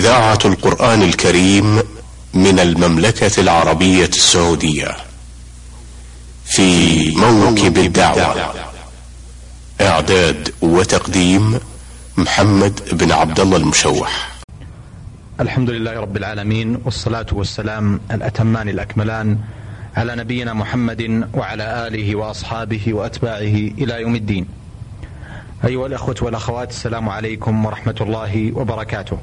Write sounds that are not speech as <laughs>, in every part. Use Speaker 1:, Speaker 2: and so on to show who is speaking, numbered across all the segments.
Speaker 1: إذاعة القرآن الكريم من المملكة العربية السعودية في موكب الدعوة. إعداد وتقديم محمد بن عبد الله المشوح.
Speaker 2: الحمد لله رب العالمين والصلاة والسلام الأتمان الأكملان على نبينا محمد وعلى آله وأصحابه وأتباعه إلى يوم الدين. أيها الأخوة والأخوات السلام عليكم ورحمة الله وبركاته.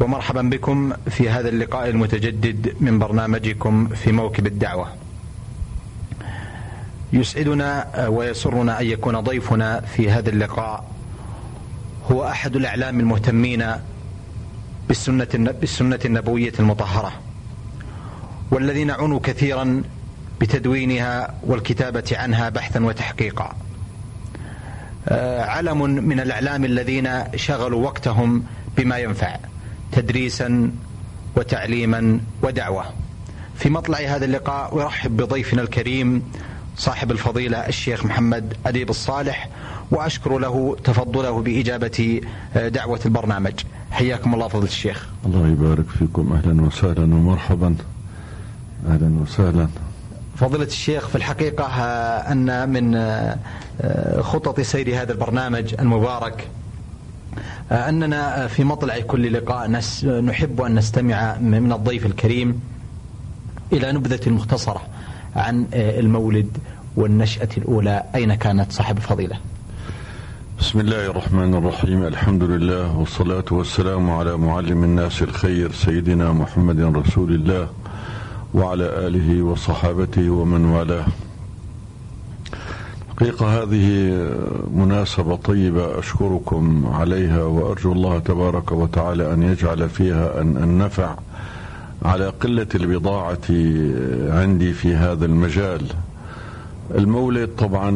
Speaker 2: ومرحبا بكم في هذا اللقاء المتجدد من برنامجكم في موكب الدعوة. يسعدنا ويسرنا أن يكون ضيفنا في هذا اللقاء هو أحد الأعلام المهتمين بالسنة, بالسنة النبوية المطهرة والذين عنوا كثيرا بتدوينها والكتابة عنها بحثا وتحقيقا. علم من الأعلام الذين شغلوا وقتهم بما ينفع. تدريسا وتعليما ودعوة. في مطلع هذا اللقاء أرحب بضيفنا الكريم صاحب الفضيلة الشيخ محمد أديب الصالح وأشكر له تفضله بإجابة دعوة البرنامج. حياكم الله فضيلة الشيخ.
Speaker 3: الله يبارك فيكم. أهلا وسهلا ومرحبا. أهلا وسهلا.
Speaker 2: فضيلة الشيخ في الحقيقة أن من خطط سير هذا البرنامج المبارك أننا في مطلع كل لقاء نحب أن نستمع من الضيف الكريم إلى نبذة مختصرة عن المولد والنشأة الأولى أين كانت صاحب الفضيلة؟
Speaker 3: بسم الله الرحمن الرحيم. الحمد لله والصلاة والسلام على معلم الناس الخير سيدنا محمد رسول الله وعلى آله وصحابته ومن والاه. حقيقة هذه مناسبة طيبة أشكركم عليها وأرجو الله تبارك وتعالى أن يجعل فيها أن النفع على قلة البضاعة عندي في هذا المجال. المولد طبعا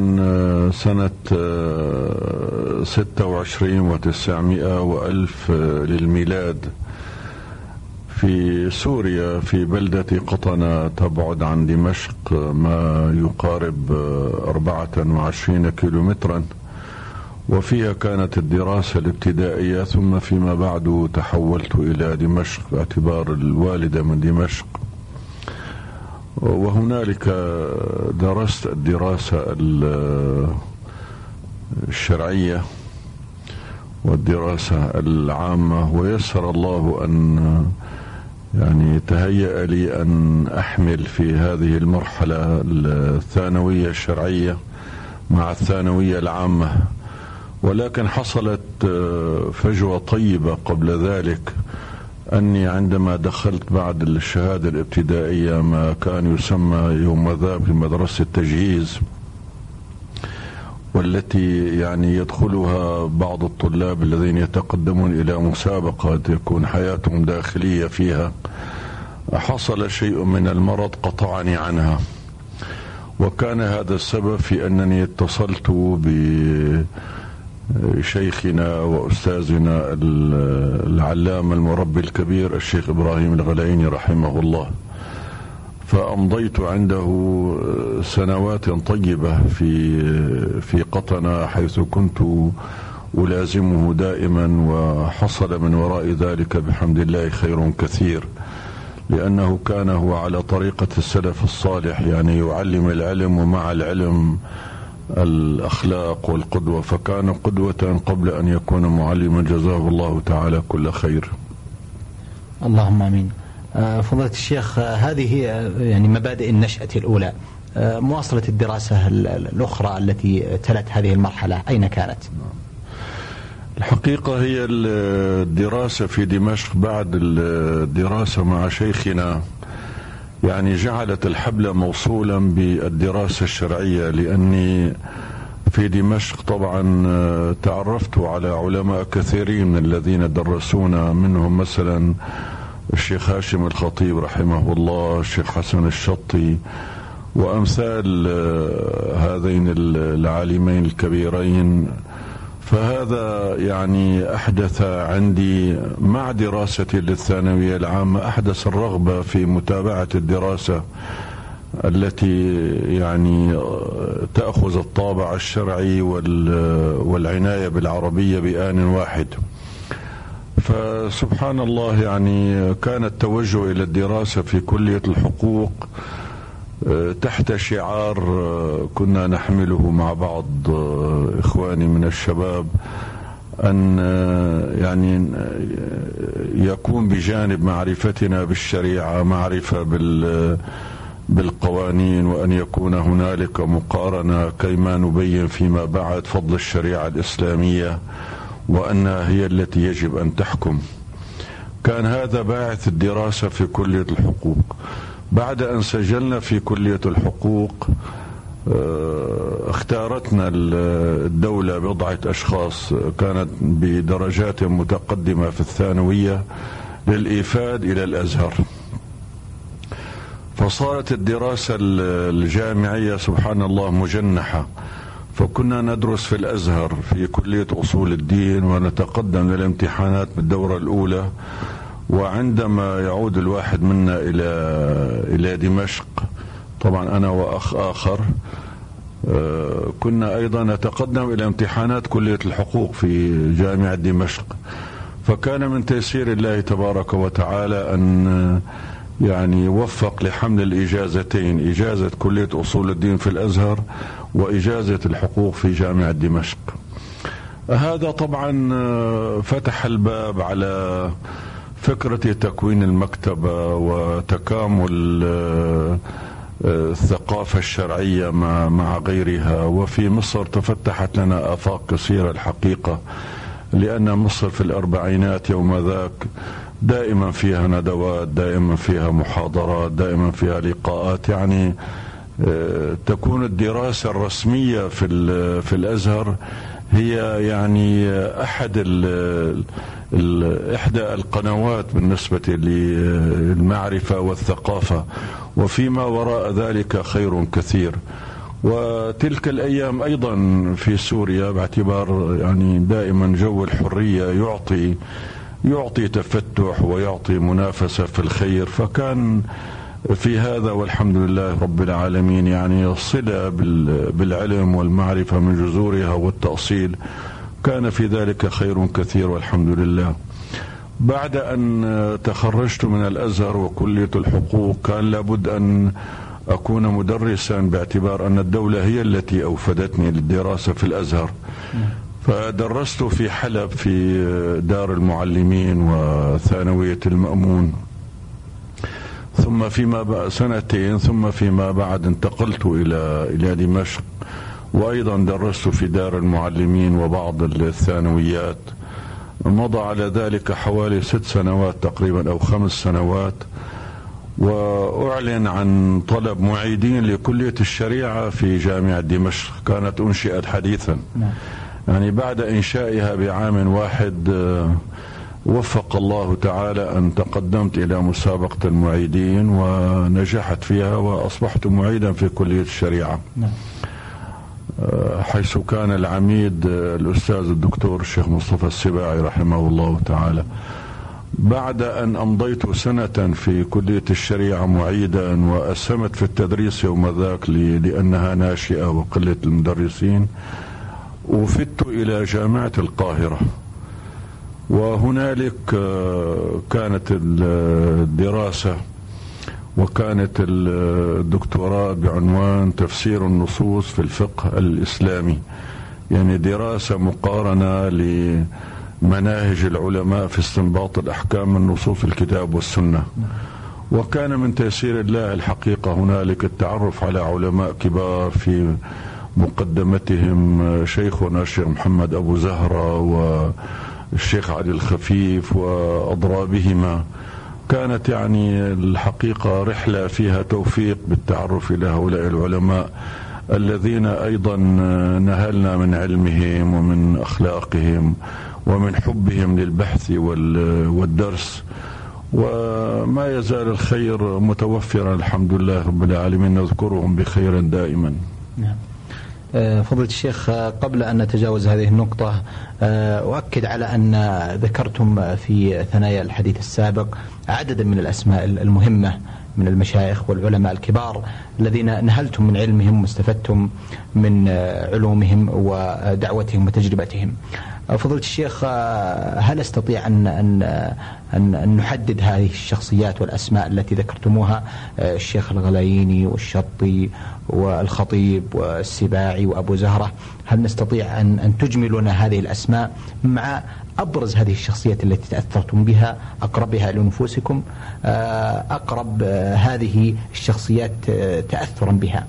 Speaker 3: سنة ستة وعشرين وتسعمائة وألف للميلاد. في سوريا في بلدة قطنة تبعد عن دمشق ما يقارب أربعة وعشرين كيلومترا. وفيها كانت الدراسة الابتدائية ثم فيما بعد تحولت إلى دمشق باعتبار الوالدة من دمشق. وهنالك درست الدراسة الشرعية والدراسة العامة ويسر الله أن يعني تهيأ لي أن أحمل في هذه المرحلة الثانوية الشرعية مع الثانوية العامة. ولكن حصلت فجوة طيبة قبل ذلك أني عندما دخلت بعد الشهادة الابتدائية ما كان يسمى يوم ذا بمدرسة التجهيز والتي يعني يدخلها بعض الطلاب الذين يتقدمون إلى مسابقه تكون حياتهم داخلية فيها. حصل شيء من المرض قطعني عنها. وكان هذا السبب في أنني اتصلت بشيخنا وأستاذنا العلامة المربي الكبير الشيخ إبراهيم الغلايني رحمه الله. فأمضيت عنده سنوات طيبة في في قطنة حيث كنت ألازمه دائما وحصل من وراء ذلك بحمد الله خير كثير. لأنه كان هو على طريقة السلف الصالح يعني يعلم العلم ومع العلم الأخلاق والقدوة. فكان قدوة قبل أن يكون معلما. جزاه الله تعالى كل خير.
Speaker 2: اللهم آمين. فضيلة الشيخ هذه هي يعني مبادئ النشأة الأولى مواصلة الدراسة الأخرى التي تلت هذه المرحلة أين كانت؟
Speaker 3: الحقيقة هي الدراسة في دمشق بعد الدراسة مع شيخنا يعني جعلت الحبل موصولا بالدراسة الشرعية لأني في دمشق طبعا تعرفت على علماء كثيرين الذين درسونا منهم مثلا الشيخ هاشم الخطيب رحمه الله الشيخ حسن الشطي وأمثال هذين العالمين الكبيرين. فهذا يعني أحدث عندي مع دراستي للثانوية العامة أحدث الرغبة في متابعة الدراسة التي يعني تأخذ الطابع الشرعي والعناية بالعربية بآن واحد. فسبحان الله يعني كان التوجه إلى الدراسة في كلية الحقوق آه، تحت شعار آه، كنا نحمله مع بعض آه، إخواني من الشباب أن يعني يكون بجانب معرفتنا بالشريعة معرفة بال بالقوانين وأن يكون هنالك مقارنة كيما نبين فيما بعد فضل الشريعة الإسلامية. وانها هي التي يجب أن تحكم. كان هذا باعث الدراسة في كلية الحقوق. بعد أن سجلنا في كلية الحقوق آه، اختارتنا الدولة بضعة أشخاص كانت بدرجات متقدمة في الثانوية للإيفاد إلى الأزهر. فصارت الدراسة الجامعية سبحان الله مجنحة فكنا ندرس في الأزهر في كلية أصول الدين ونتقدم للامتحانات بالدوره الأولى وعندما يعود الواحد منا إلى إلى دمشق طبعا أنا وأخ آخر آه، كنا أيضا نتقدم إلى امتحانات كلية الحقوق في جامعة دمشق. فكان من تيسير الله تبارك وتعالى أن يعني وفق لحمل الإجازتين إجازة كلية أصول الدين في الأزهر وإجازة الحقوق في جامعة دمشق. هذا طبعا آه، فتح الباب على فكرة تكوين المكتبة وتكامل آه، آه، الثقافة الشرعية مع غيرها. وفي مصر تفتحت لنا آفاق كثيرة الحقيقة لأن مصر في الأربعينات يوم ذاك دائما فيها ندوات دائما فيها محاضرات دائما فيها لقاءات. يعني تكون الدراسة الرسمية في في الأزهر هي يعني أحد ال إحدى القنوات بالنسبة للمعرفة والثقافة وفيما وراء ذلك خير كثير. وتلك الأيام أيضا في سوريا باعتبار يعني دائما جو الحرية يعطي يعطي تفتح ويعطي منافسة في الخير. فكان في هذا والحمد لله رب العالمين يعني صله بالعلم والمعرفة من جذورها والتأصيل. كان في ذلك خير كثير والحمد لله. بعد أن تخرجت من الأزهر وكليه الحقوق كان لابد أن أكون مدرسا باعتبار أن الدولة هي التي أوفدتني للدراسة في الأزهر. فدرست في حلب في دار المعلمين وثانوية المأمون. ثم فيما بعد سنتين ثم فيما بعد انتقلت إلى إلى دمشق. وأيضا درست في دار المعلمين وبعض الثانويات. مضى على ذلك حوالي ست سنوات تقريبا أو خمس سنوات. وأعلن عن طلب معيدين لكلية الشريعة في جامعة دمشق. كانت أنشئت حديثا. نعم. يعني بعد إنشائها بعام واحد آه، وفق الله تعالى أن تقدمت إلى مسابقة المعيدين ونجحت فيها وأصبحت معيدا في كلية الشريعة نعم. حيث كان العميد الأستاذ الدكتور الشيخ مصطفى السباعي رحمه الله تعالى بعد أن أمضيت سنة في كلية الشريعة معيدا وأسهمت في التدريس يوم ذاك لأنها ناشئة وقلة المدرسين وفدت إلى جامعة القاهرة وهنالك آه، كانت الدراسة وكانت الدكتوراه بعنوان تفسير النصوص في الفقه الإسلامي. يعني دراسة مقارنة لمناهج العلماء في استنباط الأحكام من نصوص الكتاب والسنة. وكان من تيسير الله الحقيقة هنالك التعرف على علماء كبار في مقدمتهم شيخنا الشيخ محمد أبو زهرة والشيخ علي الخفيف وأضرابهما. كانت يعني الحقيقة رحلة فيها توفيق بالتعرف إلى هؤلاء العلماء الذين أيضا نهلنا من علمهم ومن أخلاقهم ومن حبهم للبحث والدرس. وما يزال الخير متوفرا الحمد لله رب العالمين. نذكرهم بخير دائما. نعم.
Speaker 2: فضيلة الشيخ آه، قبل أن نتجاوز هذه النقطة آه، أؤكد على أن ذكرتم في ثنايا الحديث السابق عددا من الأسماء المهمة من المشايخ والعلماء الكبار الذين نهلتم من علمهم واستفدتم من علومهم ودعوتهم وتجربتهم. فضيلة الشيخ هل أستطيع ان ان, أن نحدد هذه الشخصيات والأسماء التي ذكرتموها؟ الشيخ الغلاييني والشطي والخطيب والسباعي وأبو زهرة. هل نستطيع ان أن تجملنا هذه الأسماء مع أبرز هذه الشخصيات التي تأثرتم بها أقربها لنفوسكم أقرب هذه الشخصيات تأثرا بها؟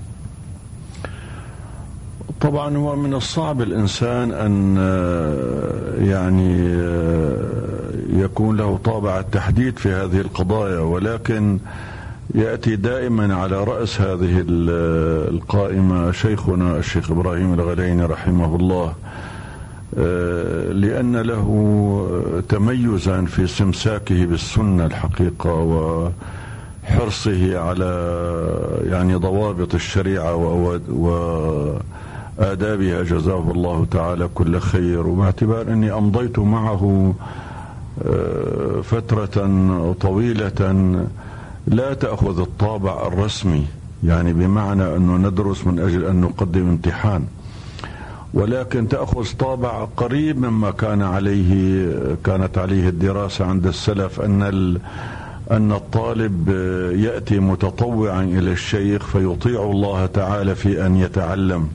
Speaker 3: طبعا هو من الصعب الإنسان أن آه، يعني آه، يكون له طابع التحديد في هذه القضايا ولكن يأتي دائما على رأس هذه القائمة شيخنا الشيخ إبراهيم الغليني رحمه الله آه، لأن له تميزا في استمساكه بالسنة الحقيقة وحرصه على يعني ضوابط الشريعة و آدابها جزاه الله تعالى كل خير. وباعتبار أني أمضيت معه آه، فترة طويلة لا تأخذ الطابع الرسمي يعني بمعنى أنه ندرس من أجل أن نقدم امتحان. ولكن تأخذ طابع قريب مما كان عليه كانت عليه الدراسة عند السلف أن أن الطالب يأتي متطوعا إلى الشيخ فيطيع الله تعالى في أن يتعلم.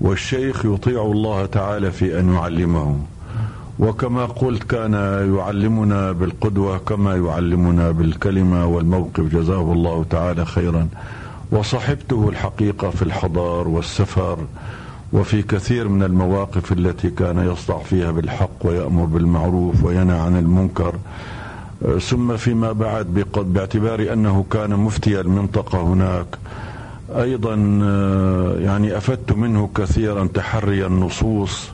Speaker 3: والشيخ يطيع الله تعالى في أن يعلمه. وكما قلت كان يعلمنا بالقدوة كما يعلمنا بالكلمة والموقف. جزاه الله تعالى خيرا. وصحبته الحقيقة في الحضار والسفر. وفي كثير من المواقف التي كان يصدع فيها بالحق ويأمر بالمعروف وينهى عن المنكر. ثم فيما بعد باعتبار أنه كان مفتي المنطقة هناك. أيضا آه، يعني أفدت منه كثيرا تحري النصوص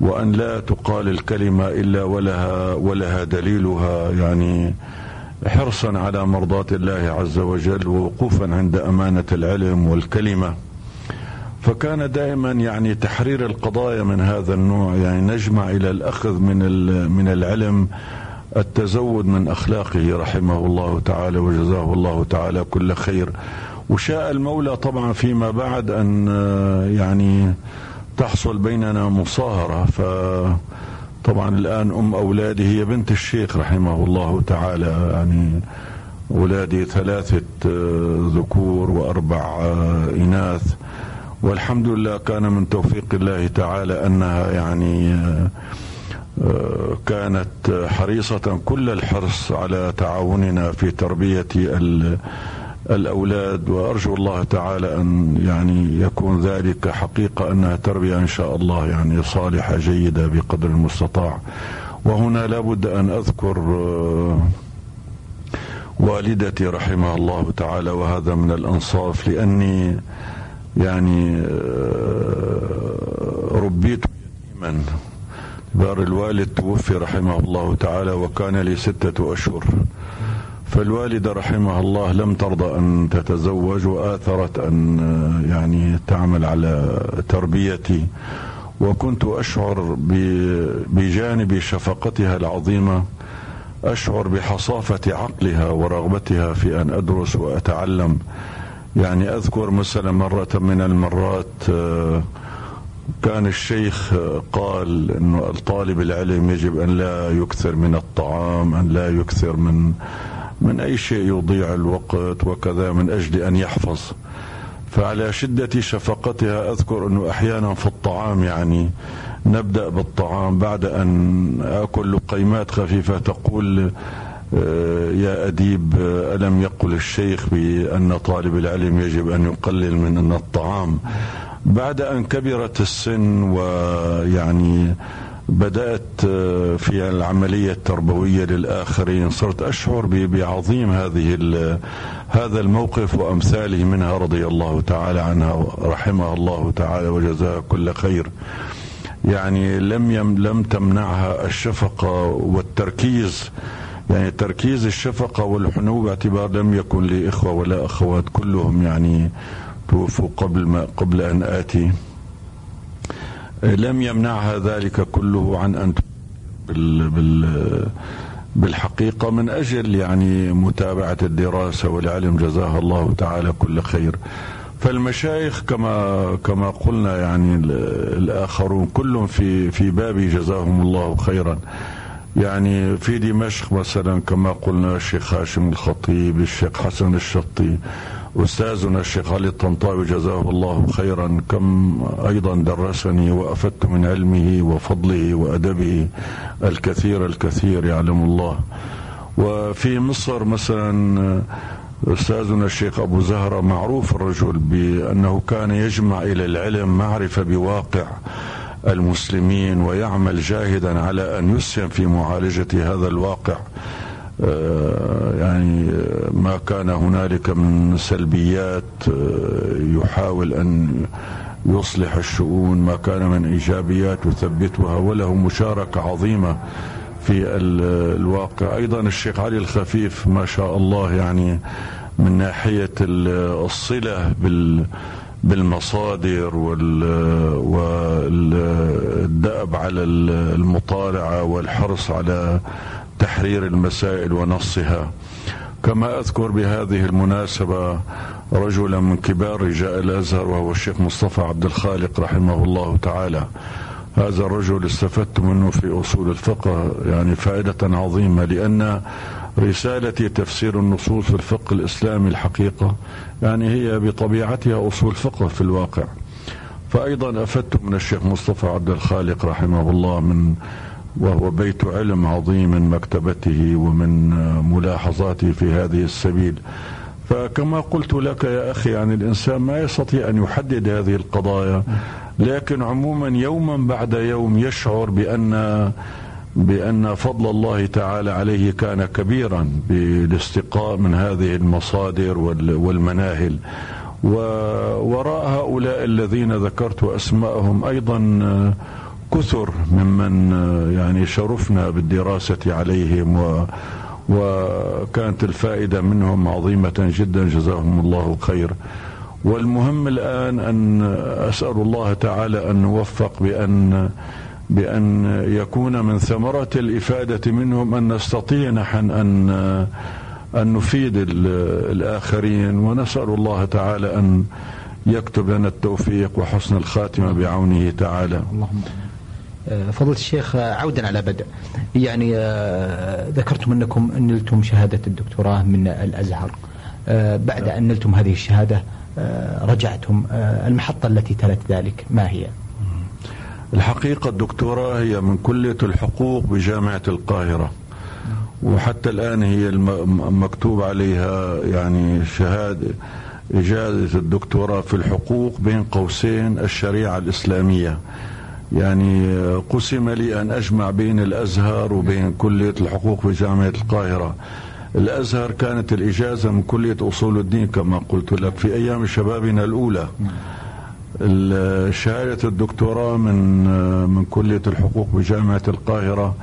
Speaker 3: وأن لا تقال الكلمة إلا ولها ولها دليلها يعني حرصا على مرضاة الله عز وجل ووقوفا عند أمانة العلم والكلمة. فكان دائما يعني تحرير القضايا من هذا النوع يعني نجمع إلى الأخذ من من العلم التزود من أخلاقه رحمه الله تعالى وجزاه الله تعالى كل خير. وشاء المولى طبعا فيما بعد أن آه، يعني تحصل بيننا مصاهرة. ف طبعا الآن أم أولادي هي بنت الشيخ رحمه الله تعالى يعني اولادي ثلاثة آه، ذكور وأربع آه، إناث. والحمد لله كان من توفيق الله تعالى أنها يعني كانت حريصة كل الحرص على تعاوننا في تربية الأولاد وأرجو الله تعالى أن يعني يكون ذلك حقيقة أنها تربية إن شاء الله يعني صالحة جيدة بقدر المستطاع. وهنا لابد أن أذكر آه، والدتي رحمها الله تعالى وهذا من الأنصاف لأني يعني آه، ربيت يتيما. بار الوالد توفي رحمه الله تعالى وكان لي ستة أشهر. فالوالدة رحمها الله لم ترضى أن تتزوج وآثرت أن يعني تعمل على تربيتي. وكنت أشعر بجانب شفقتها العظيمة أشعر بحصافة عقلها ورغبتها في أن أدرس وأتعلم. يعني أذكر مثلا مرة من المرات كان الشيخ قال إنه الطالب العلم يجب أن لا يكثر من الطعام أن لا يكثر من من أي شيء يضيع الوقت وكذا من أجل أن يحفظ. فعلى شدة شفقتها أذكر أنه أحيانا في الطعام يعني نبدأ بالطعام بعد أن أكل لقيمات خفيفة تقول آه، يا أديب ألم يقل الشيخ بأن طالب العلم يجب أن يقلل من الطعام؟ بعد أن كبرت السن ويعني بدأت آه، في العملية التربوية للآخرين. صرت أشعر بعظيم هذه هذا الموقف وأمثاله منها رضي الله تعالى عنها رحمها الله تعالى وجزاها كل خير. يعني لم يم لم تمنعها الشفقة والتركيز. يعني تركيز الشفقة والحنو باعتبار لم يكن لي إخوة ولا أخوات كلهم يعني توفوا قبل ما قبل أن آتي. لم يمنعها ذلك كله عن أن بال بال بالحقيقة من أجل يعني متابعة الدراسة والعلم جزاها الله تعالى كل خير. فالمشايخ كما كما قلنا يعني الآخرون كلهم في في بابي جزاهم الله خيرا. يعني في دمشق مثلا كما قلنا الشيخ هاشم الخطيب الشيخ حسن الشطي أستاذنا الشيخ علي الطنطاوي جزاه الله خيرا. كم أيضا درسني وأفدت من علمه وفضله وأدبه الكثير الكثير يعلم الله. وفي مصر مثلا أستاذنا الشيخ أبو زهرة معروف الرجل بأنه كان يجمع إلى العلم معرفة بواقع المسلمين ويعمل جاهدا على أن يسهم في معالجة هذا الواقع. يعني ما كان هنالك من سلبيات آه، يحاول أن يصلح الشؤون ما كان من إيجابيات يثبتها وله مشاركة عظيمة في الواقع. أيضا الشيخ علي الخفيف ما شاء الله يعني من ناحية الصلة بال بالمصادر والدأب على المطالعة والحرص على تحرير المسائل ونصها. كما أذكر بهذه المناسبة رجلا من كبار رجال الأزهر وهو الشيخ مصطفى عبد الخالق رحمه الله تعالى. هذا الرجل استفدت منه في أصول الفقه يعني فائدة عظيمة لأن رسالتي تفسير النصوص في الفقه الإسلامي الحقيقة يعني هي بطبيعتها أصول فقه في الواقع. فأيضا أفدت من الشيخ مصطفى عبد الخالق رحمه الله من وهو بيت علم عظيم من مكتبته ومن ملاحظاته في هذه السبيل. فكما قلت لك يا أخي يعني الإنسان ما يستطيع أن يحدد هذه القضايا لكن عموما يوما بعد يوم يشعر بأن بأن فضل الله تعالى عليه كان كبيرا بالاستقاء من هذه المصادر والمناهل. ووراء هؤلاء الذين ذكرت أسماءهم أيضا كثر ممن يعني شرفنا بالدراسة عليهم و وكانت الفائدة منهم عظيمة جدا جزاهم الله خير والمهم الآن أن أسأل الله تعالى أن نوفق بأن بأن يكون من ثمرة الإفادة منهم أن نستطيع نحن أن أن نفيد الآخرين. ونسأل الله تعالى أن يكتب لنا التوفيق وحسن الخاتمة بعونه تعالى. اللهم
Speaker 2: آه، فضيلة الشيخ آه، عودا على بدء. يعني آه، ذكرتم أنكم نلتم شهادة الدكتوراه من الأزهر. بعد أن نلتم هذه الشهادة رجعتم المحطة التي تلت ذلك ما هي؟
Speaker 3: الحقيقة الدكتوراه هي من كلية الحقوق بجامعة القاهرة. وحتى الآن هي مكتوب عليها يعني شهادة إجازة الدكتوراه في الحقوق بين قوسين الشريعة الإسلامية. يعني قسم لي أن أجمع بين الأزهر وبين كلية الحقوق في جامعة القاهرة. الأزهر كانت الإجازة من كلية أصول الدين كما قلت لك في أيام شبابنا الأولى. شهادة الدكتوراه من من كلية الحقوق بجامعة القاهرة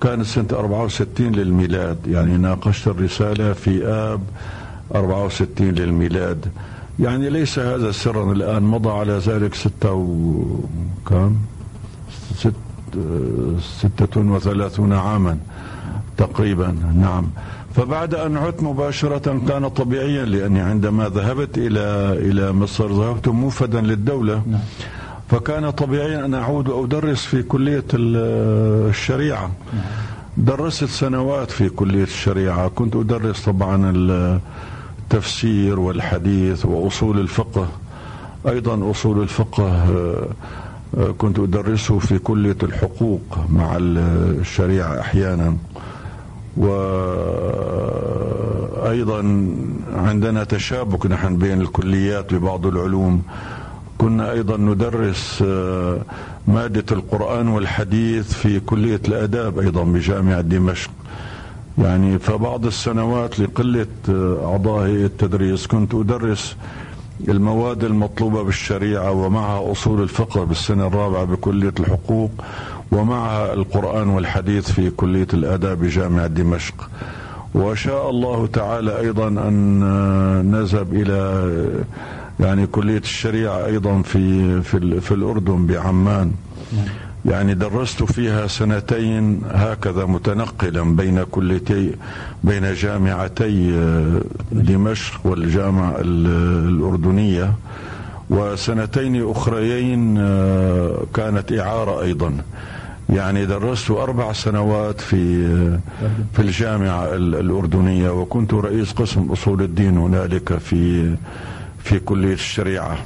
Speaker 3: كانت سنة 64 للميلاد. يعني ناقشت الرسالة في آب 64 للميلاد. يعني ليس هذا سرا الآن مضى على ذلك ستة وكم ست ستة وثلاثون عاما تقريبا نعم. فبعد أن عدت مباشرة كان طبيعيا لأني عندما ذهبت إلى إلى مصر ذهبت موفدا للدولة. نعم. فكان طبيعيا أن أعود وأدرس في كلية الشريعة. نعم. درست سنوات في كلية الشريعة. كنت أدرس طبعا التفسير والحديث وأصول الفقه. أيضا أصول الفقه كنت أدرسه في كلية الحقوق مع الشريعة أحيانا. وأيضا عندنا تشابك نحن بين الكليات ببعض العلوم. كنا أيضا ندرس آه، مادة القرآن والحديث في كلية الآداب أيضا بجامعة دمشق. يعني فبعض السنوات لقلة آه، أعضاء التدريس كنت أدرس المواد المطلوبة بالشريعة ومعها أصول الفقه بالسنة الرابعة بكلية الحقوق ومعها القرآن والحديث في كلية الآداب بجامعة دمشق. وشاء الله تعالى أيضا أن نذهب إلى يعني كلية الشريعة أيضا في في, في الأردن بعمان. يعني درست فيها سنتين هكذا متنقلا بين كليتي بين جامعتي آه، دمشق والجامعة الأردنية. وسنتين أخريين آه، كانت إعارة أيضا. يعني درست أربع سنوات في في الجامعة الأردنية وكنت رئيس قسم أصول الدين هنالك في في كلية الشريعة.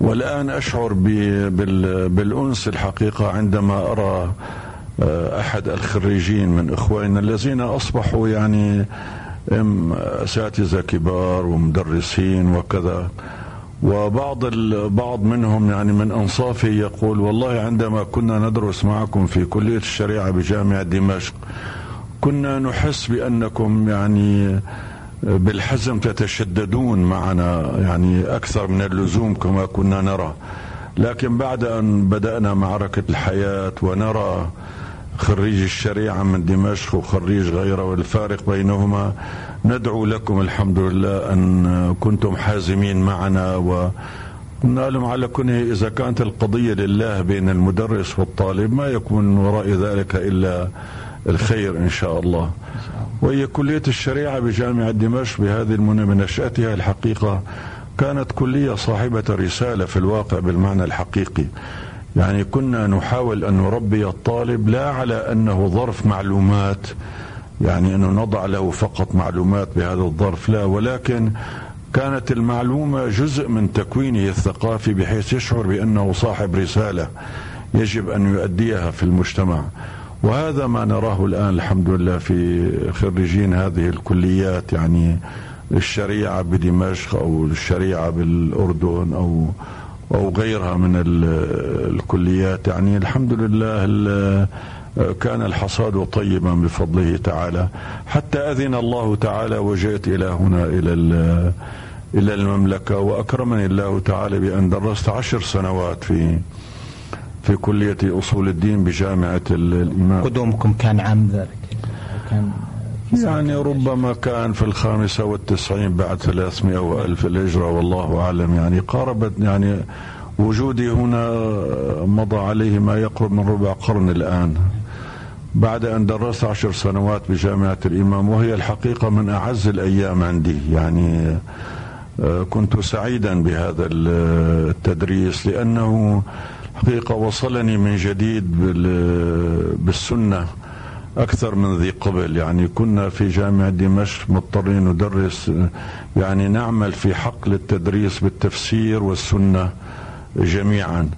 Speaker 3: والآن أشعر بالأنس الحقيقة عندما أرى آه، أحد الخريجين من إخواننا الذين أصبحوا يعني أساتذة كبار ومدرسين وكذا. وبعض بعض منهم يعني من انصافه يقول والله عندما كنا ندرس معكم في كلية الشريعة بجامعة دمشق كنا نحس بأنكم يعني بالحزم تتشددون معنا يعني أكثر من اللزوم كما كنا نرى. لكن بعد أن بدأنا معركة الحياة ونرى خريج الشريعة من دمشق وخريج غيره والفارق بينهما ندعو لكم الحمد لله أن كنتم حازمين معنا و لهم على كونه إذا كانت القضية لله بين المدرس والطالب ما يكون وراء ذلك إلا الخير إن شاء الله. وهي كلية الشريعة بجامعة دمشق بهذه منشاتها الحقيقة كانت كلية صاحبة رسالة في الواقع بالمعنى الحقيقي. يعني كنا نحاول أن نربي الطالب لا على أنه ظرف معلومات يعني أنه نضع له فقط معلومات بهذا الظرف لا ولكن كانت المعلومة جزء من تكوينه الثقافي بحيث يشعر بأنه صاحب رسالة يجب أن يؤديها في المجتمع وهذا ما نراه الآن الحمد لله في خريجين هذه الكليات يعني الشريعة بدمشق أو الشريعة بالأردن أو أو غيرها من الكليات. يعني الحمد لله كان الحصاد طيبا بفضله تعالى. حتى أذن الله تعالى وجئت إلى هنا إلى إلى المملكة وأكرمني الله تعالى بأن درست عشر سنوات في في كلية أصول الدين بجامعة الإمام.
Speaker 2: قدومكم كان عام ذلك. كان
Speaker 3: يعني ربما كان في الخامسة والتسعين بعد ثلاثمائة وألف الهجرة والله أعلم. يعني قاربت يعني وجودي هنا مضى عليه ما يقرب من ربع قرن الآن. بعد أن درست عشر سنوات بجامعة الإمام وهي الحقيقة من أعز الأيام عندي. يعني آه، كنت سعيدا بهذا التدريس لأنه حقيقة وصلني من جديد بالسنة أكثر من ذي قبل. يعني كنا في جامعة دمشق مضطرين ندرس يعني نعمل في حقل التدريس بالتفسير والسنة جميعا.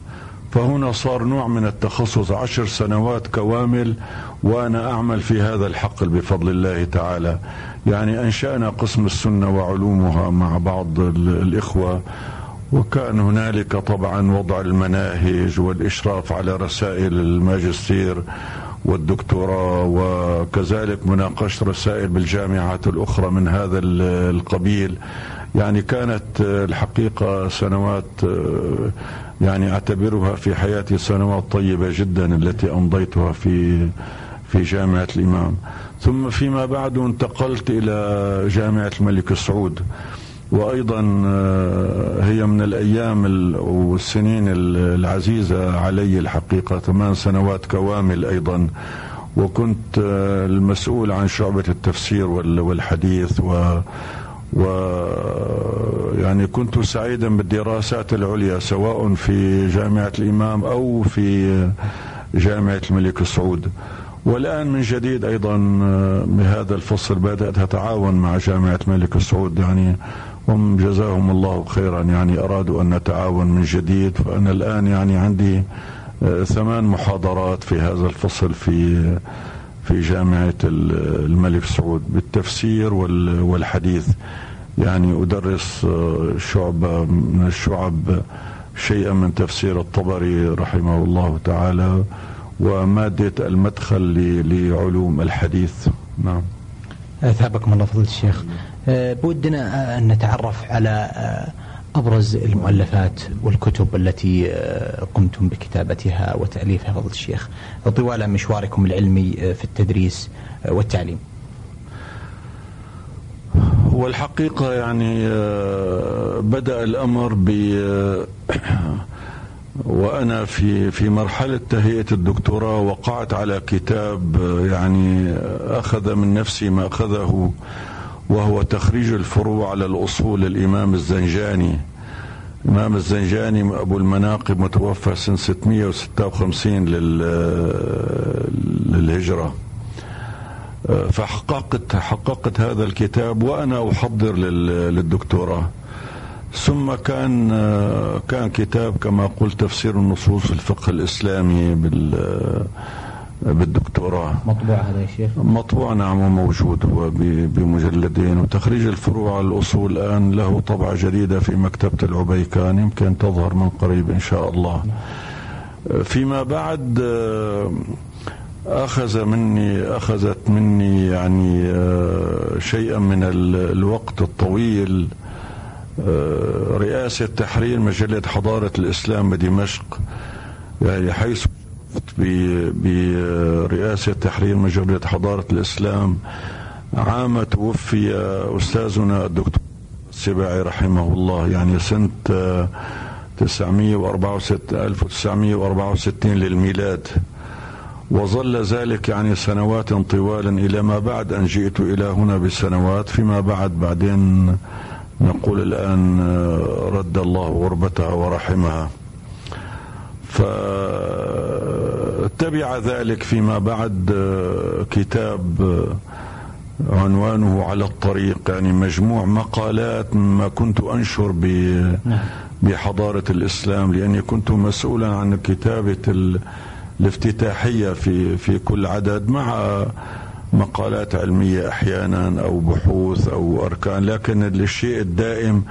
Speaker 3: فهنا صار نوع من التخصص عشر سنوات كوامل وأنا أعمل في هذا الحقل بفضل الله تعالى. يعني أنشأنا قسم السنة وعلومها مع بعض الإخوة وكأن هنالك طبعا وضع المناهج والإشراف على رسائل الماجستير والدكتوراه وكذلك مناقشة رسائل بالجامعات الأخرى من هذا القبيل. يعني كانت الحقيقة سنوات يعني أعتبرها في حياتي سنوات طيبة جدا التي أمضيتها في في جامعة الإمام. ثم فيما بعد انتقلت إلى جامعة الملك سعود. وأيضا آه، هي من الأيام والسنين العزيزة علي الحقيقة ثمان سنوات كوامل أيضا. وكنت آه، المسؤول عن شعبة التفسير والحديث و و يعني كنت سعيدا بالدراسات العليا سواء في جامعة الإمام أو في جامعة الملك سعود والآن من جديد أيضا بهذا الفصل بدأت أتعاون مع جامعة الملك سعود يعني هم جزاهم الله خيرا. يعني أرادوا أن نتعاون من جديد فأنا الآن يعني عندي ثمان محاضرات في هذا الفصل في في جامعة الملك سعود. بالتفسير والحديث. يعني أدرس آه، شعبة من الشعب شيئا من تفسير الطبري رحمه الله تعالى ومادة المدخل لعلوم الحديث. نعم.
Speaker 2: أثابكم الله فضيلة الشيخ. آه، بودنا أن نتعرف على آه، أبرز المؤلفات والكتب التي قمتم بكتابتها وتأليفها فضيلة الشيخ. طوال مشواركم العلمي في التدريس والتعليم.
Speaker 3: والحقيقة يعني آه، بدأ الأمر ب وأنا في في مرحلة تهيئة الدكتوراه وقعت على كتاب يعني أخذ من نفسي ما أخذه وهو تخريج الفروع على الأصول الامام الزنجاني. الامام الزنجاني أبو المناقب متوفى سنة 656 للهجرة. فحققت حققت هذا الكتاب وأنا أحضر للدكتوراه. ثم كان كان كتاب كما قلت تفسير النصوص في الفقه الإسلامي بال بالدكتوراه.
Speaker 2: مطبوع هذا يا شيخ؟
Speaker 3: مطبوع نعم وموجود هو بمجلدين. وتخريج الفروع على الأصول الآن له طبعة جديدة في مكتبة العبيكان يمكن تظهر من قريب إن شاء الله. فيما بعد أخذ مني أخذت مني يعني شيئا من الوقت الطويل رئاسة تحرير مجلة حضارة الإسلام بدمشق يعني حيث برئاسة تحرير مجلة حضارة الإسلام عام توفي أستاذنا الدكتور السباعي رحمه الله يعني سنة 964 1964 للميلاد. وظل ذلك يعني سنوات طوالا إلى ما بعد أن جئت إلى هنا بسنوات فيما بعد بعدين نقول الآن رد الله غربتها ورحمها. فتبع ذلك فيما بعد كتاب عنوانه على الطريق. يعني مجموع مقالات ما كنت أنشر بحضارة الإسلام لأني كنت مسؤولا عن كتابة الافتتاحية في في كل عدد مع مقالات علمية أحيانا أو بحوث أو أركان لكن الشيء الدائم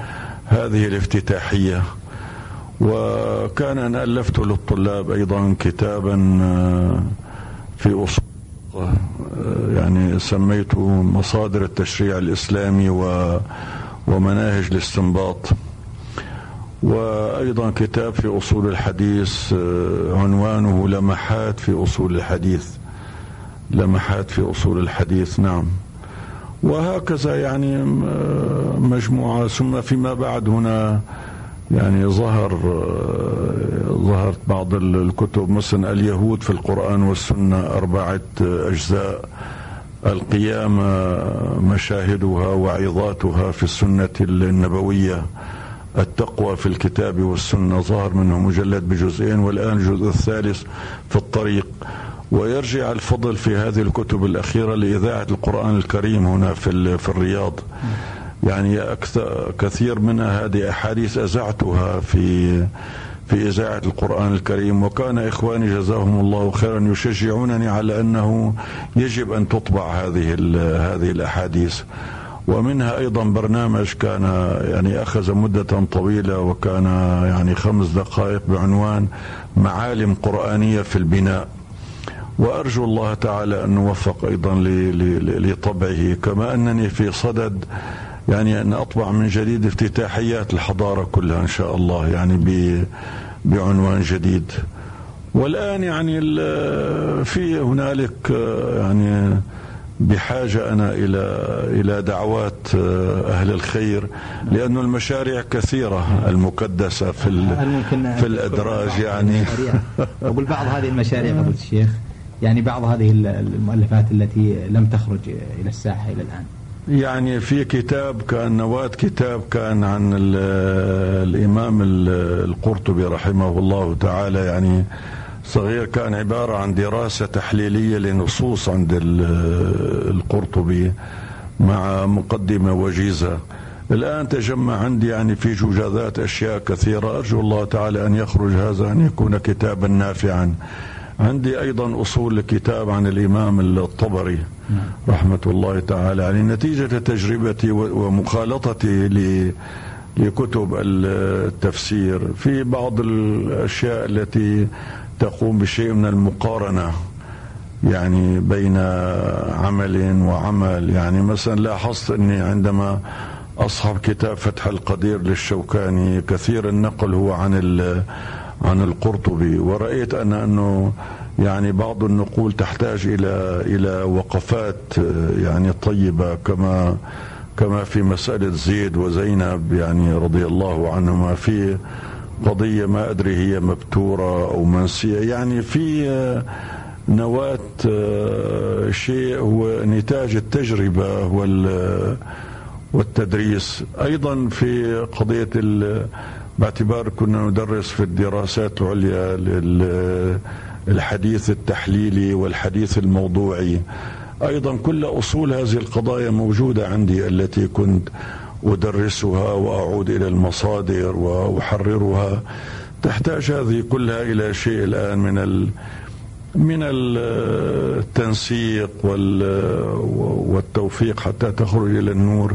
Speaker 3: هذه الافتتاحية. وكان أن ألفت للطلاب أيضا كتابا في أصول يعني سميته مصادر التشريع الإسلامي ومناهج الاستنباط. وأيضا كتاب في أصول الحديث عنوانه لمحات في أصول الحديث. لمحات في أصول الحديث نعم. وهكذا يعني مجموعة ثم فيما بعد هنا يعني ظهر ظهرت بعض الكتب مثلا اليهود في القرآن والسنة أربعة أجزاء. القيامة مشاهدها وعظاتها في السنة النبوية. التقوى في الكتاب والسنة ظهر منه مجلد بجزئين والآن الجزء الثالث في الطريق. ويرجع الفضل في هذه الكتب الأخيرة لإذاعة القرآن الكريم هنا في في الرياض. يعني أكثر كثير منها هذه أحاديث أزعتها في في إذاعة القرآن الكريم. وكان إخواني جزاهم الله خيرا يشجعونني على أنه يجب أن تطبع هذه هذه الأحاديث. ومنها أيضا برنامج كان يعني أخذ مدة طويلة وكان يعني خمس دقائق بعنوان معالم قرآنية في البناء. وأرجو الله تعالى أن نوفق أيضا لطبعه كما أنني في صدد يعني أن أطبع من جديد افتتاحيات الحضارة كلها إن شاء الله يعني بعنوان جديد. والآن يعني في هنالك يعني بحاجة أنا إلى إلى دعوات أهل الخير لأن المشاريع كثيرة المكدسة في في الأدراج يعني. <laughs>
Speaker 2: أقول بعض هذه المشاريع فضيلة الشيخ يعني بعض هذه المؤلفات التي لم تخرج إلى الساحة إلى الآن.
Speaker 3: يعني في كتاب كان نواة كتاب كان عن الإمام القرطبي رحمه الله تعالى. يعني صغير كان عبارة عن دراسة تحليلية لنصوص عند القرطبي مع مقدمة وجيزة. الآن تجمع عندي يعني في جوجازات أشياء كثيرة. أرجو الله تعالى أن يخرج هذا أن يكون كتابا نافعا. عندي أيضا أصول كتاب عن الإمام الطبري رحمة الله تعالى يعني نتيجة تجربتي ومخالطتي لكتب التفسير. في بعض الأشياء التي تقوم بشيء من المقارنة يعني بين عمل وعمل. يعني مثلا لاحظت أني عندما أصحب كتاب فتح القدير للشوكاني كثير النقل هو عن عن القرطبي. ورأيت أنا أنه يعني بعض النقول تحتاج إلى إلى وقفات يعني طيبة كما كما في مسألة زيد وزينب يعني رضي الله عنهما في قضية ما أدري هي مبتورة أو منسية. يعني في نواة شيء هو نتاج التجربة وال والتدريس. أيضا في قضية باعتبار كنا ندرس في الدراسات العليا للحديث التحليلي والحديث الموضوعي. أيضا كل أصول هذه القضايا موجودة عندي التي كنت أدرسها وأعود إلى المصادر وأحررها. تحتاج هذه كلها إلى شيء الآن من ال من التنسيق والتوفيق حتى تخرج إلى النور.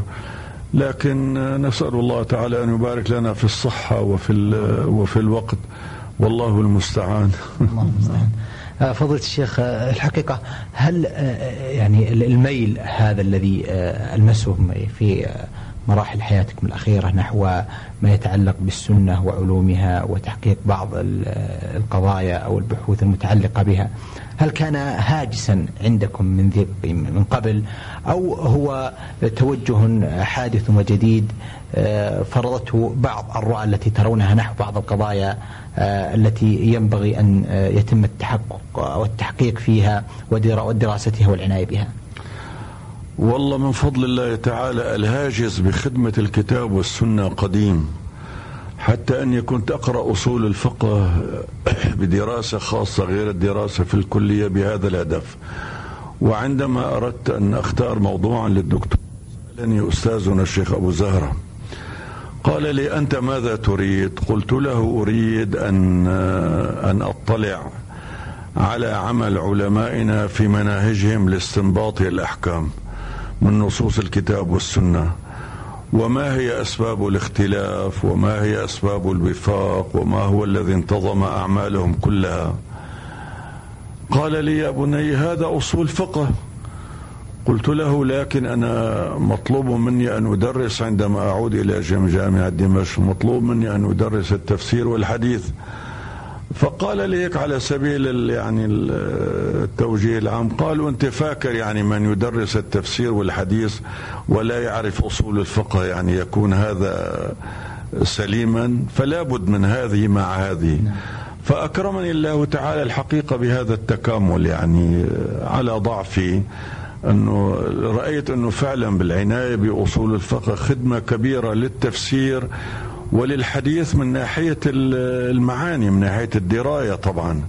Speaker 3: لكن نسأل الله تعالى أن يبارك لنا في الصحة وفي وفي الوقت. والله المستعان. الله المستعان.
Speaker 2: آه، فضيلة الشيخ آه، الحقيقة هل آه، يعني الميل هذا الذي ألمسه في مراحل حياتكم الأخيرة نحو ما يتعلق بالسنة وعلومها وتحقيق بعض القضايا أو البحوث المتعلقة بها هل كان هاجسا عندكم من من قبل؟ أو هو توجه حادث وجديد فرضته بعض الرؤى التي ترونها نحو بعض القضايا آه، التي ينبغي أن آه، يتم التحقق والتحقيق فيها ودراستها والعناية بها؟
Speaker 3: والله من فضل الله تعالى الهاجس بخدمة الكتاب والسنة قديم حتى أني كنت أقرأ أصول الفقه <coughs> بدراسة خاصة غير الدراسة في الكلية بهذا الهدف. وعندما أردت أن أختار موضوعا للدكتور سألني أستاذنا الشيخ أبو زهرة قال لي أنت ماذا تريد؟ قلت له أريد أن, أن أطلع على عمل علمائنا في مناهجهم لاستنباط الأحكام من نصوص الكتاب والسنة. وما هي أسباب الاختلاف وما هي أسباب الوفاق وما هو الذي انتظم أعمالهم كلها؟ قال لي يا بني هذا أصول فقه. قلت له لكن أنا مطلوب مني أن أدرس عندما أعود إلى جامعة دمشق مطلوب مني أن أدرس التفسير والحديث. فقال لي هيك على سبيل يعني التوجيه العام قال وانت فاكر يعني من يدرس التفسير والحديث ولا يعرف أصول الفقه يعني يكون هذا سليما فلا بد من هذه مع هذه. فأكرمني الله تعالى الحقيقة بهذا التكامل يعني على ضعفي أنه رأيت أنه فعلا بالعناية بأصول الفقه خدمة كبيرة للتفسير وللحديث من ناحية المعاني من ناحية الدراية طبعا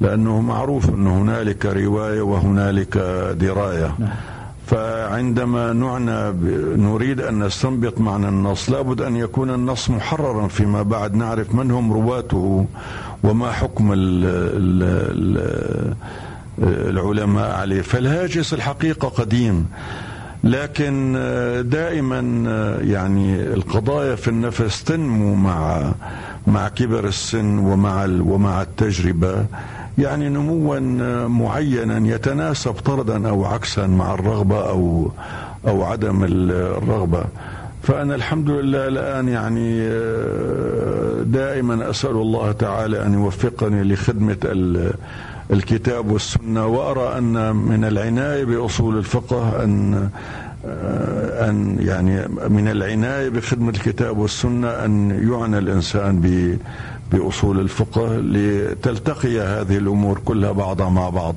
Speaker 3: لأنه معروف انه هنالك رواية وهنالك دراية. نعم. فعندما نعنى نريد أن نستنبط معنى النص لابد أن يكون النص محررا فيما بعد نعرف من هم رواته وما حكم ال ال ال العلماء عليه. فالهاجس الحقيقة قديم. لكن دائما يعني القضايا في النفس تنمو مع مع كبر السن ومع ومع التجربة. يعني نموا معينا يتناسب طردا أو عكسا مع الرغبة أو أو عدم الرغبة. فأنا الحمد لله الآن يعني دائما أسأل الله تعالى أن يوفقني لخدمة الكتاب والسنة وأرى أن من العناية بأصول الفقه أن آه، أن يعني من العناية بخدمة الكتاب والسنة أن يعنى الإنسان بأصول الفقه لتلتقي هذه الأمور كلها بعضها مع بعض.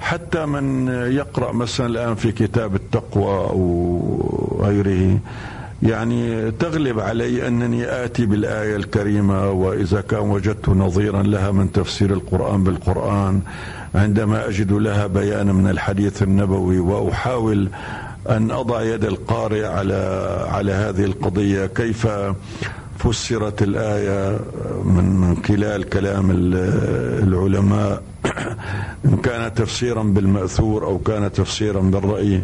Speaker 3: حتى من يقرأ مثلا الآن في كتاب التقوى أو غيره يعني تغلب علي أنني آتي بالآية الكريمة وإذا كان وجدت نظيرا لها من تفسير القرآن بالقرآن عندما أجد لها بيانا من الحديث النبوي وأحاول أن أضع يد القارئ على على هذه القضية كيف فسرت الآية من خلال كلام العلماء. إن كان تفسيرا بالمأثور أو كان تفسيرا بالرأي.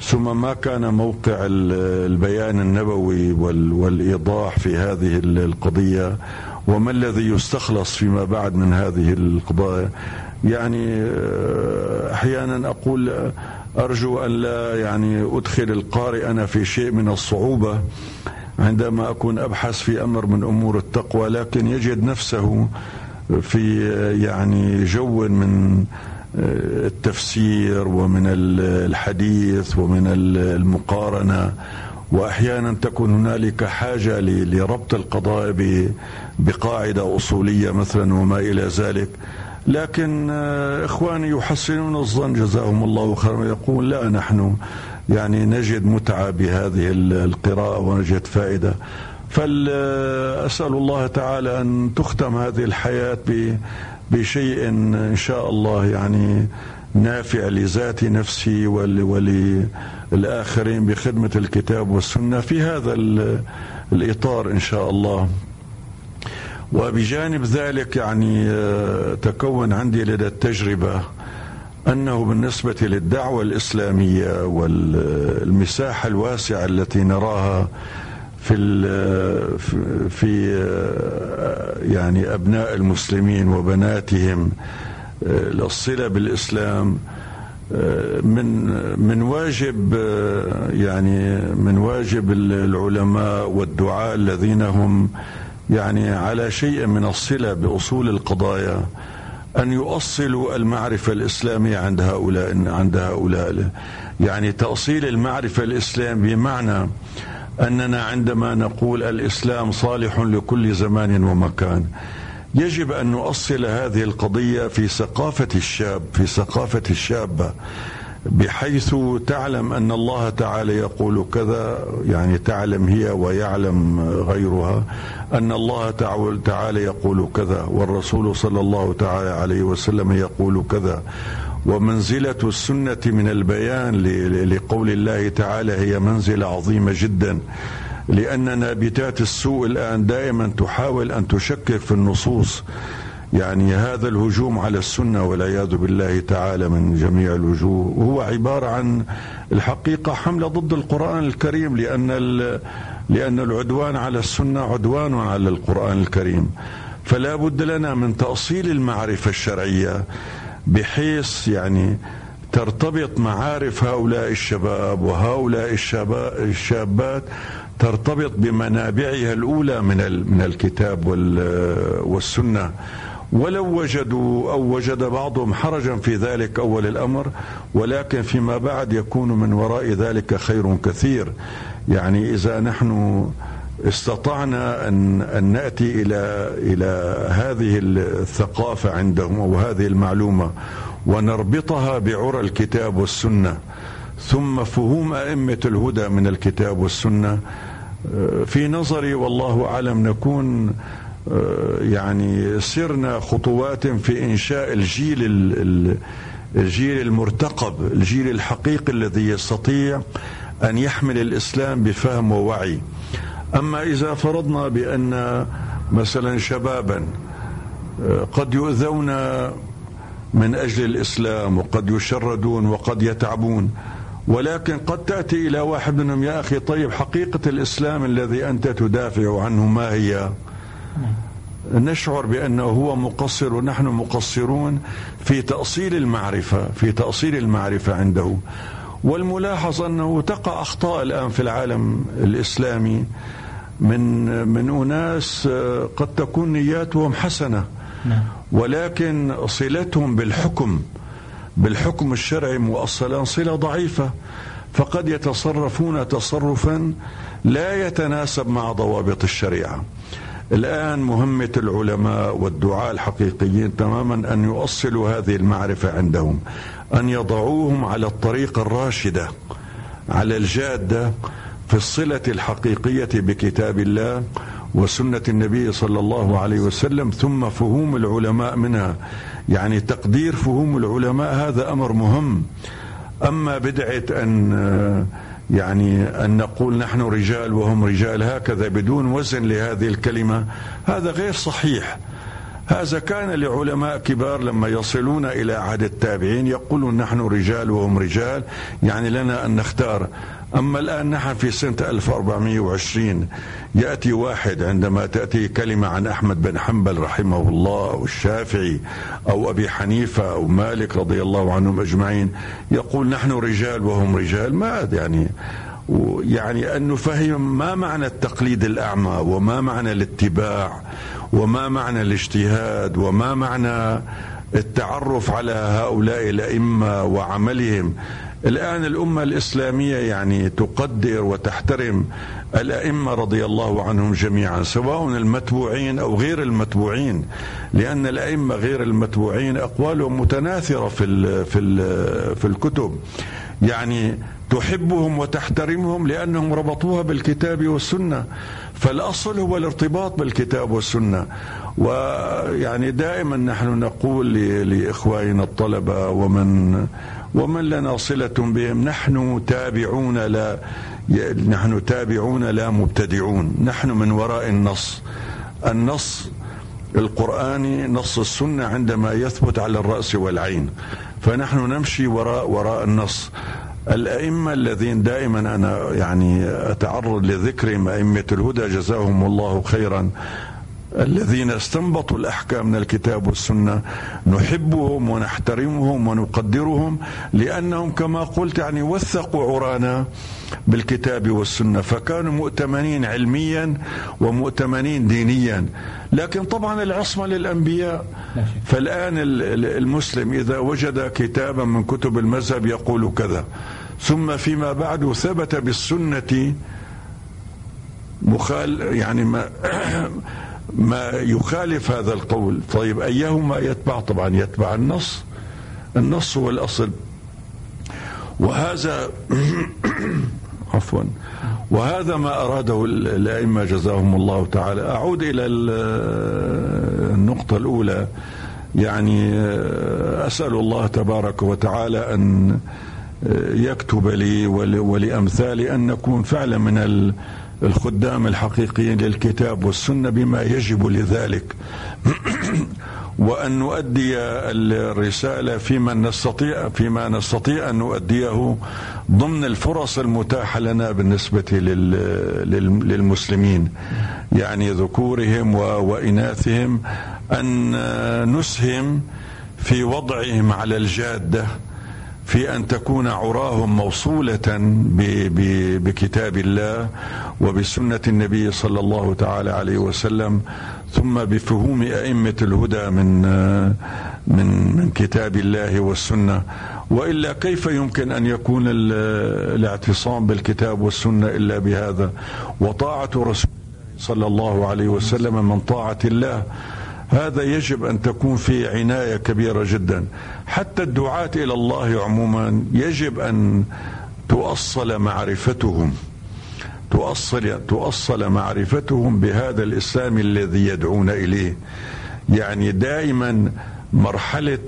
Speaker 3: ثم ما كان موقع البيان النبوي والإيضاح في هذه القضية. وما الذي يستخلص فيما بعد من هذه القضايا؟ يعني آه، أحيانا أقول أرجو أن لا يعني أدخل القارئ أنا في شيء من الصعوبة. عندما أكون أبحث في أمر من أمور التقوى لكن يجد نفسه في يعني جو من التفسير ومن الحديث ومن المقارنة. وأحيانا تكون هنالك حاجة لربط القضايا بقاعدة أصولية مثلا وما إلى ذلك. لكن آه، إخواني يحسنون الظن جزاهم الله خيرا يقول لا نحن يعني نجد متعة بهذه القراءة ونجد فائدة. فاسال الله تعالى أن تختم هذه الحياة بشيء إن شاء الله يعني نافع لذات نفسي وللآخرين بخدمة الكتاب والسنة في هذا الإطار إن شاء الله. وبجانب ذلك يعني آه، تكون عندي لدى التجربة أنه بالنسبة للدعوة الإسلامية والمساحة الواسعة التي نراها في في آه، يعني أبناء المسلمين وبناتهم الصلة بالإسلام من من واجب يعني من واجب العلماء والدعاء الذين هم يعني على شيء من الصلة بأصول القضايا. أن يؤصلوا المعرفة الإسلامية عند هؤلاء عند هؤلاء. يعني تأصيل المعرفة الإسلام بمعنى أننا عندما نقول الإسلام صالح لكل زمان ومكان. يجب أن نؤصل هذه القضية في ثقافة الشاب في ثقافة الشابة. بحيث تعلم أن الله تعالى يقول كذا يعني تعلم هي ويعلم غيرها أن الله تعالى يقول كذا والرسول صلى الله تعالى عليه وسلم يقول كذا. ومنزلة السنة من البيان لقول الله تعالى هي منزلة عظيمة جدا. لأن نابتات السوء الآن دائما تحاول أن تشكك في النصوص. يعني هذا الهجوم على السنة والعياذ بالله تعالى من جميع الوجوه. هو عبارة عن الحقيقة حملة ضد القرآن الكريم لأن لأن العدوان على السنة عدوان على القرآن الكريم. فلا بد لنا من تأصيل المعرفة الشرعية بحيث يعني ترتبط معارف هؤلاء الشباب وهؤلاء الشابات ترتبط بمنابعها الأولى من من الكتاب والسنة. ولو وجدوا أو وجد بعضهم حرجا في ذلك أول الأمر ولكن فيما بعد يكون من وراء ذلك خير كثير. يعني إذا نحن استطعنا أن أن نأتي إلى إلى هذه الثقافة عندهم أو هذه المعلومة ونربطها بعرى الكتاب والسنة ثم فهوم أئمة الهدى من الكتاب والسنة آه، في نظري والله أعلم نكون يعني سرنا خطوات في إنشاء الجيل الجيل المرتقب الجيل الحقيقي الذي يستطيع أن يحمل الإسلام بفهم ووعي. أما إذا فرضنا بأن مثلا شبابا آه، قد يؤذون من أجل الإسلام وقد يشردون وقد يتعبون ولكن قد تأتي إلى واحد منهم يا أخي طيب حقيقة الإسلام الذي أنت تدافع عنه ما هي؟ نشعر بأنه هو مقصر ونحن مقصرون في تأصيل المعرفة في تأصيل المعرفة عنده. والملاحظ أنه تقع أخطاء الآن في العالم الإسلامي من من أناس قد تكون نياتهم حسنة. نعم. ولكن صلتهم بالحكم بالحكم الشرعي مؤصلا صلة ضعيفة. فقد يتصرفون تصرفا لا يتناسب مع ضوابط الشريعة. الآن مهمة العلماء والدعاء الحقيقيين تماما أن يؤصلوا هذه المعرفة عندهم أن يضعوهم على الطريق الراشدة على الجادة في الصلة الحقيقية بكتاب الله وسنة النبي صلى الله عليه وسلم ثم فهوم العلماء منها. يعني تقدير فهوم العلماء هذا أمر مهم. أما بدعة أن يعني أن نقول نحن رجال وهم رجال هكذا بدون وزن لهذه الكلمة هذا غير صحيح. هذا كان لعلماء كبار لما يصلون إلى عهد التابعين يقولون نحن رجال وهم رجال يعني لنا أن نختار. أما الآن نحن في سنة 1420 يأتي واحد عندما تأتي كلمة عن أحمد بن حنبل رحمه الله أو الشافعي أو أبي حنيفة أو مالك رضي الله عنهم أجمعين يقول نحن رجال وهم رجال. ما يعني؟ يعني أن نفهم ما معنى التقليد الأعمى وما معنى الاتباع وما معنى الاجتهاد وما معنى التعرف على هؤلاء الأئمة وعملهم؟ الآن الأمة الإسلامية يعني تقدر وتحترم الأئمة رضي الله عنهم جميعا سواء المتبوعين أو غير المتبوعين لأن الأئمة غير المتبوعين أقوالهم متناثرة في ال في ال في الكتب. يعني تحبهم وتحترمهم لأنهم ربطوها بالكتاب والسنة. فالأصل هو الارتباط بالكتاب والسنة. ويعني دائما نحن نقول لإخواننا الطلبة ومن ومن لنا صلة بهم نحن تابعون لا نحن تابعون لا مبتدعون. نحن من وراء النص. النص القرآني نص السنة عندما يثبت على الرأس والعين. فنحن نمشي وراء وراء النص. الأئمة الذين دائما أنا يعني أتعرض لذكرهم أئمة الهدى جزاهم الله خيرا. الذين استنبطوا الأحكام من الكتاب والسنة نحبهم ونحترمهم ونقدرهم لأنهم كما قلت يعني وثقوا عرانا بالكتاب والسنة فكانوا مؤتمنين علميا ومؤتمنين دينيا. لكن طبعا العصمة للأنبياء. فالآن المسلم إذا وجد كتابا من كتب المذهب يقول كذا. ثم فيما بعد ثبت بالسنة مخال يعني ما <clears throat> ما يخالف هذا القول. طيب أيهما يتبع؟ طبعا يتبع النص. النص هو الأصل. وهذا <coughs> عفوا. وهذا ما أراده الأئمة جزاهم الله تعالى. أعود إلى النقطة الأولى. يعني أسأل الله تبارك وتعالى أن يكتب لي ولأمثالي أن نكون فعلا من الخدام الحقيقيين للكتاب والسنة بما يجب لذلك. <clears throat> وأن نؤدي الرسالة فيما نستطيع فيما نستطيع أن نؤديه ضمن الفرص المتاحة لنا بالنسبة للمسلمين. يعني ذكورهم وإناثهم أن نسهم في وضعهم على الجادة. في أن تكون عراهم موصولة بكتاب الله وبسنة النبي صلى الله تعالى عليه وسلم ثم بفهوم أئمة الهدى من من من كتاب الله والسنة. وإلا كيف يمكن أن يكون الاعتصام بالكتاب والسنة إلا بهذا؟ وطاعة رسول صلى الله عليه وسلم من طاعة الله هذا يجب أن تكون في عناية كبيرة جدا. حتى الدعاة إلى الله عموما يجب أن تؤصل معرفتهم. تؤصل تؤصل معرفتهم بهذا الإسلام الذي يدعون إليه. يعني دائما مرحله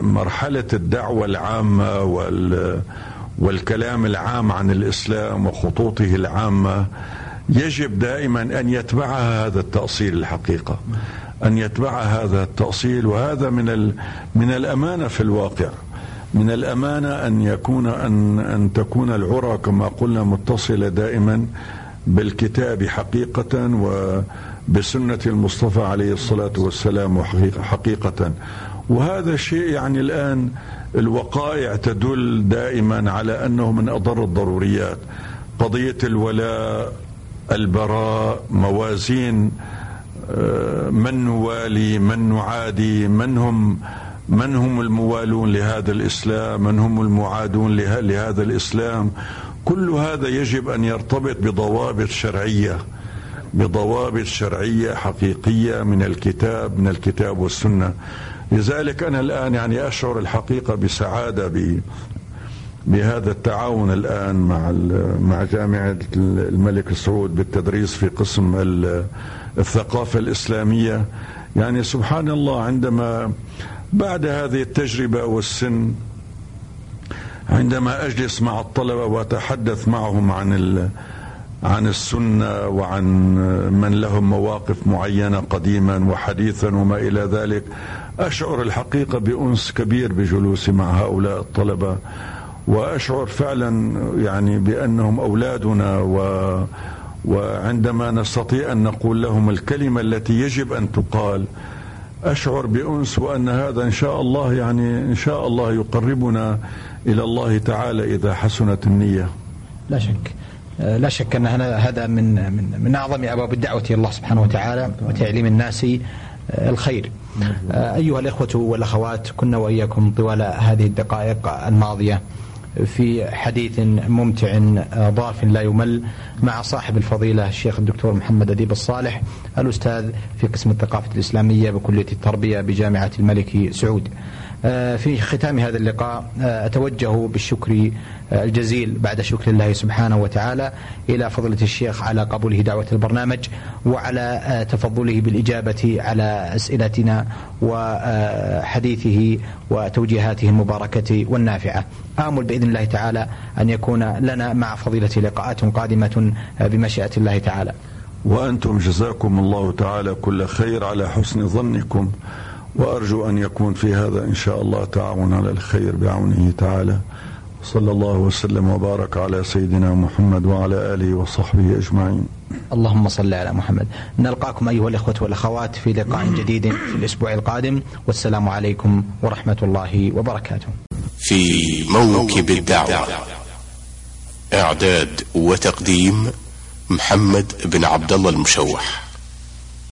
Speaker 3: مرحلة الدعوة العامة وال والكلام العام عن الإسلام وخطوطه العامة يجب دائما أن يتبعها هذا التأصيل الحقيقة. أن يتبع هذا التأصيل وهذا من من الأمانة في الواقع. من الأمانة أن يكون أن أن تكون العرى كما قلنا متصلة دائما بالكتاب حقيقة وبسنه المصطفى عليه الصلاة والسلام حقيقة. وهذا الشيء يعني الآن الوقائع تدل دائما على أنه من أضر الضروريات. قضية الولاء البراء موازين من نوالي من نعادي من هم من هم الموالون لهذا الإسلام من هم المعادون لهذا الإسلام. كل هذا يجب أن يرتبط بضوابط شرعية بضوابط شرعية حقيقية من الكتاب من الكتاب والسنة. لذلك أنا الآن يعني أشعر الحقيقة بسعادة ب بهذا التعاون الآن مع مع جامعة الملك سعود بالتدريس في قسم الثقافة الإسلامية. يعني سبحان الله عندما بعد هذه التجربة والسن عندما أجلس مع الطلبة وأتحدث معهم عن عن السنة وعن من لهم مواقف معينة قديما وحديثا وما إلى ذلك أشعر الحقيقة بأنس كبير بجلوسي مع هؤلاء الطلبة. وأشعر فعلا يعني بأنهم أولادنا و وعندما نستطيع أن نقول لهم الكلمة التي يجب أن تقال أشعر بأنس وأن هذا إن شاء الله يعني إن شاء الله يقربنا إلى الله تعالى إذا حسنت النية.
Speaker 2: لا شك لا شك أن هذا من من من أعظم أبواب الدعوة إلى الله سبحانه وتعالى وتعليم الناس الخير. أيها الإخوة والأخوات كنا وإياكم طوال هذه الدقائق الماضية في حديث ممتع ضاف لا يمل مع صاحب الفضيلة الشيخ الدكتور محمد أديب الصالح الأستاذ في قسم الثقافة الإسلامية بكلية التربية بجامعة الملك سعود. في ختام هذا اللقاء آه، أتوجه بالشكر آه، الجزيل بعد شكر الله سبحانه وتعالى إلى فضلة الشيخ على قبوله دعوة البرنامج وعلى تفضله بالإجابة على أسئلتنا وحديثه وتوجيهاته المباركة والنافعة. آمل بإذن الله تعالى أن يكون لنا مع فضيلة لقاءات قادمة بمشيئة الله تعالى.
Speaker 3: وأنتم جزاكم الله تعالى كل خير على حسن ظنكم. وأرجو أن يكون في هذا إن شاء الله تعاون على الخير بعونه تعالى. صلى الله وسلم وبارك على سيدنا محمد وعلى آله وصحبه أجمعين.
Speaker 2: اللهم صل على محمد. نلقاكم أيها الإخوة والأخوات في لقاء جديد في الأسبوع القادم. والسلام عليكم ورحمة الله وبركاته.
Speaker 1: في موكب الدعوة. إعداد وتقديم محمد بن عبد الله المشوح.